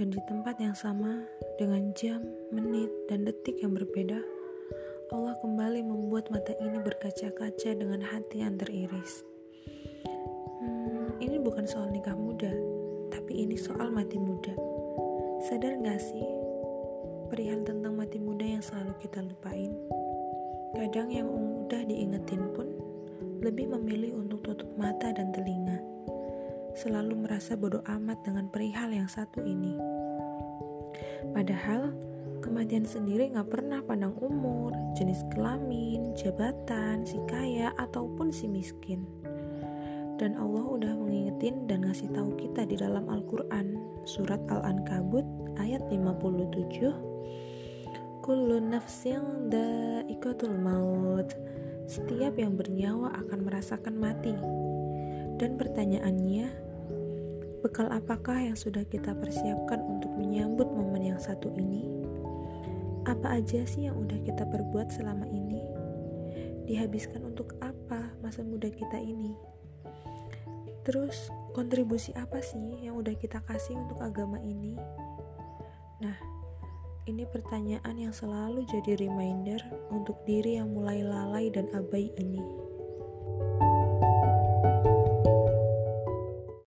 dan di tempat yang sama dengan jam, menit, dan detik yang berbeda, Allah kembali membuat mata ini berkaca-kaca dengan hati yang teriris. Hmm, ini bukan soal nikah muda, tapi ini soal mati muda. Sadar gak sih, perihal tentang mati muda yang selalu kita lupain? Kadang yang udah diingetin pun lebih memilih untuk tutup mata dan telinga selalu merasa bodoh amat dengan perihal yang satu ini. Padahal, kematian sendiri gak pernah pandang umur, jenis kelamin, jabatan, si kaya, ataupun si miskin. Dan Allah udah mengingetin dan ngasih tahu kita di dalam Al-Quran, surat Al-Ankabut ayat 57, Kullu nafsin da'ikatul maut. Setiap yang bernyawa akan merasakan mati. Dan pertanyaannya, bekal apakah yang sudah kita persiapkan untuk menyambut momen yang satu ini? Apa aja sih yang udah kita perbuat selama ini? Dihabiskan untuk apa masa muda kita ini? Terus, kontribusi apa sih yang udah kita kasih untuk agama ini? Nah, ini pertanyaan yang selalu jadi reminder untuk diri yang mulai lalai dan abai ini.